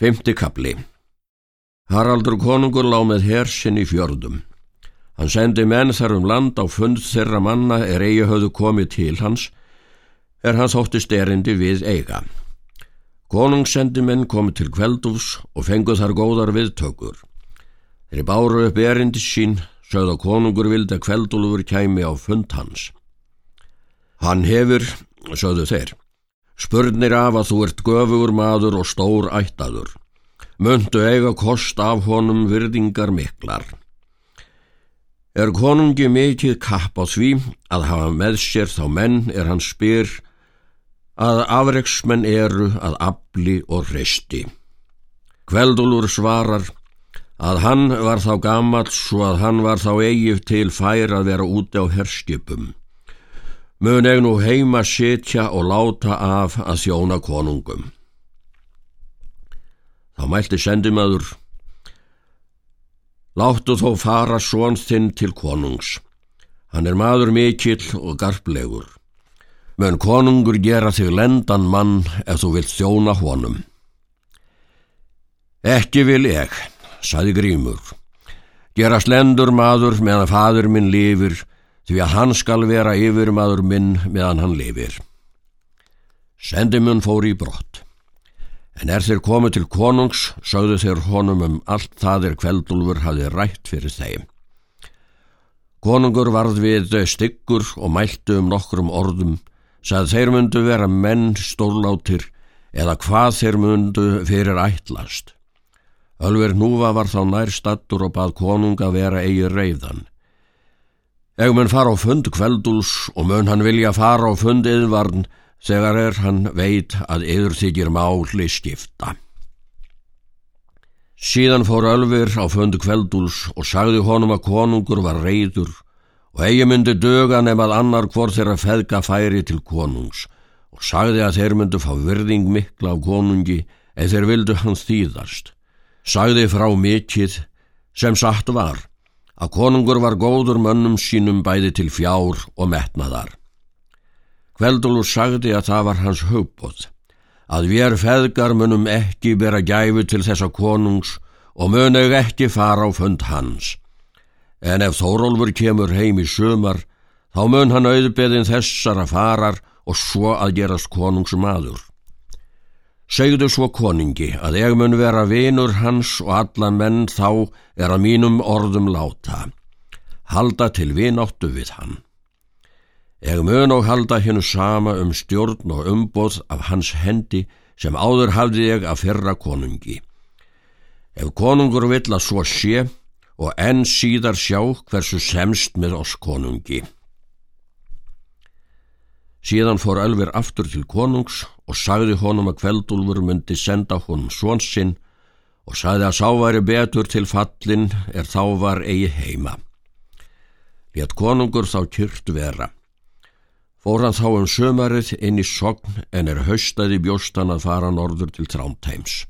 Femti kapli Haraldur konungur lág með hersinn í fjörðum. Hann sendi menn þar um land á fund þeirra manna er eigi höfðu komið til hans, er hans óttist erindi við eiga. Konungssendimenn komið til kveldús og fenguð þar góðar viðtökur. Þeir báru upp erindi sín, sögða konungur vildi að kveldúlfur kæmi á fund hans. Hann hefur, sögðu þeir, Spurnir af að þú ert göfugur maður og stór ættaður. Möndu eiga kost af honum virðingar miklar. Er konungi mikið kapp á því að hafa með sér þá menn er hann spyr að afreiksmenn eru að afli og resti. Kveldulur svarar að hann var þá gammal svo að hann var þá eigið til fær að vera úti á herskipum mun eg nú heima setja og láta af að þjóna konungum. Þá mælti sendimaður, láttu þó fara svons þinn til konungs. Hann er maður mikill og garflegur. Mun konungur gera þig lendan mann ef þú vilt þjóna honum. Ekki vil ég, saði Grímur, gera slendur maður meðan fadur minn lifir því að hann skal vera yfirmaður minn meðan hann lifir. Sendimun fór í brott, en er þeir komið til konungs, sögðu þeir honum um allt það er kveldulfur hafi rætt fyrir þeim. Konungur varð við styggur og mæltu um nokkrum orðum, sað þeir myndu vera menn stórlátir eða hvað þeir myndu fyrir ætlast. Ölver núva var þá nær stattur og bað konunga vera eigi reyðan. Eg mun fara á fund kvelduls og mun hann vilja fara á fund yðvarn þegar er hann veit að yður þykir máli skipta. Síðan fór Ölfur á fund kvelduls og sagði honum að konungur var reyður og eigi myndi döga nefn að annar hvort þeirra feðga færi til konungs og sagði að þeir myndu fá virðing mikla á konungi eða þeir vildu hans þýðast. Sagði frá mikið sem satt var að konungur var góður mönnum sínum bæði til fjár og metnaðar. Kveldulur sagði að það var hans hugbóð, að við feðgar munum ekki bera gæfu til þessa konungs og munau ekki fara á fund hans. En ef Þórólfur kemur heim í sömar, þá mun hann auðbeðin þessara farar og svo að gerast konungsmaður. Segðu svo koningi að ég mun vera vinur hans og alla menn þá er að mínum orðum láta. Halda til vináttu við hann. Ég mun og halda hennu sama um stjórn og umboð af hans hendi sem áður hafði ég að fyrra konungi. Ef konungur vill að svo sé og enn síðar sjá hversu semst með oss konungi. Síðan fór Ölver aftur til konungs og sagði honum að kveldúlfur myndi senda honum svonsinn og sagði að sáværi betur til fallin er þá var eigi heima. Létt konungur þá kyrkt vera. Fór hann þá um sömarið inn í sogn en er haustaði bjóstan að fara norður til Tránteims.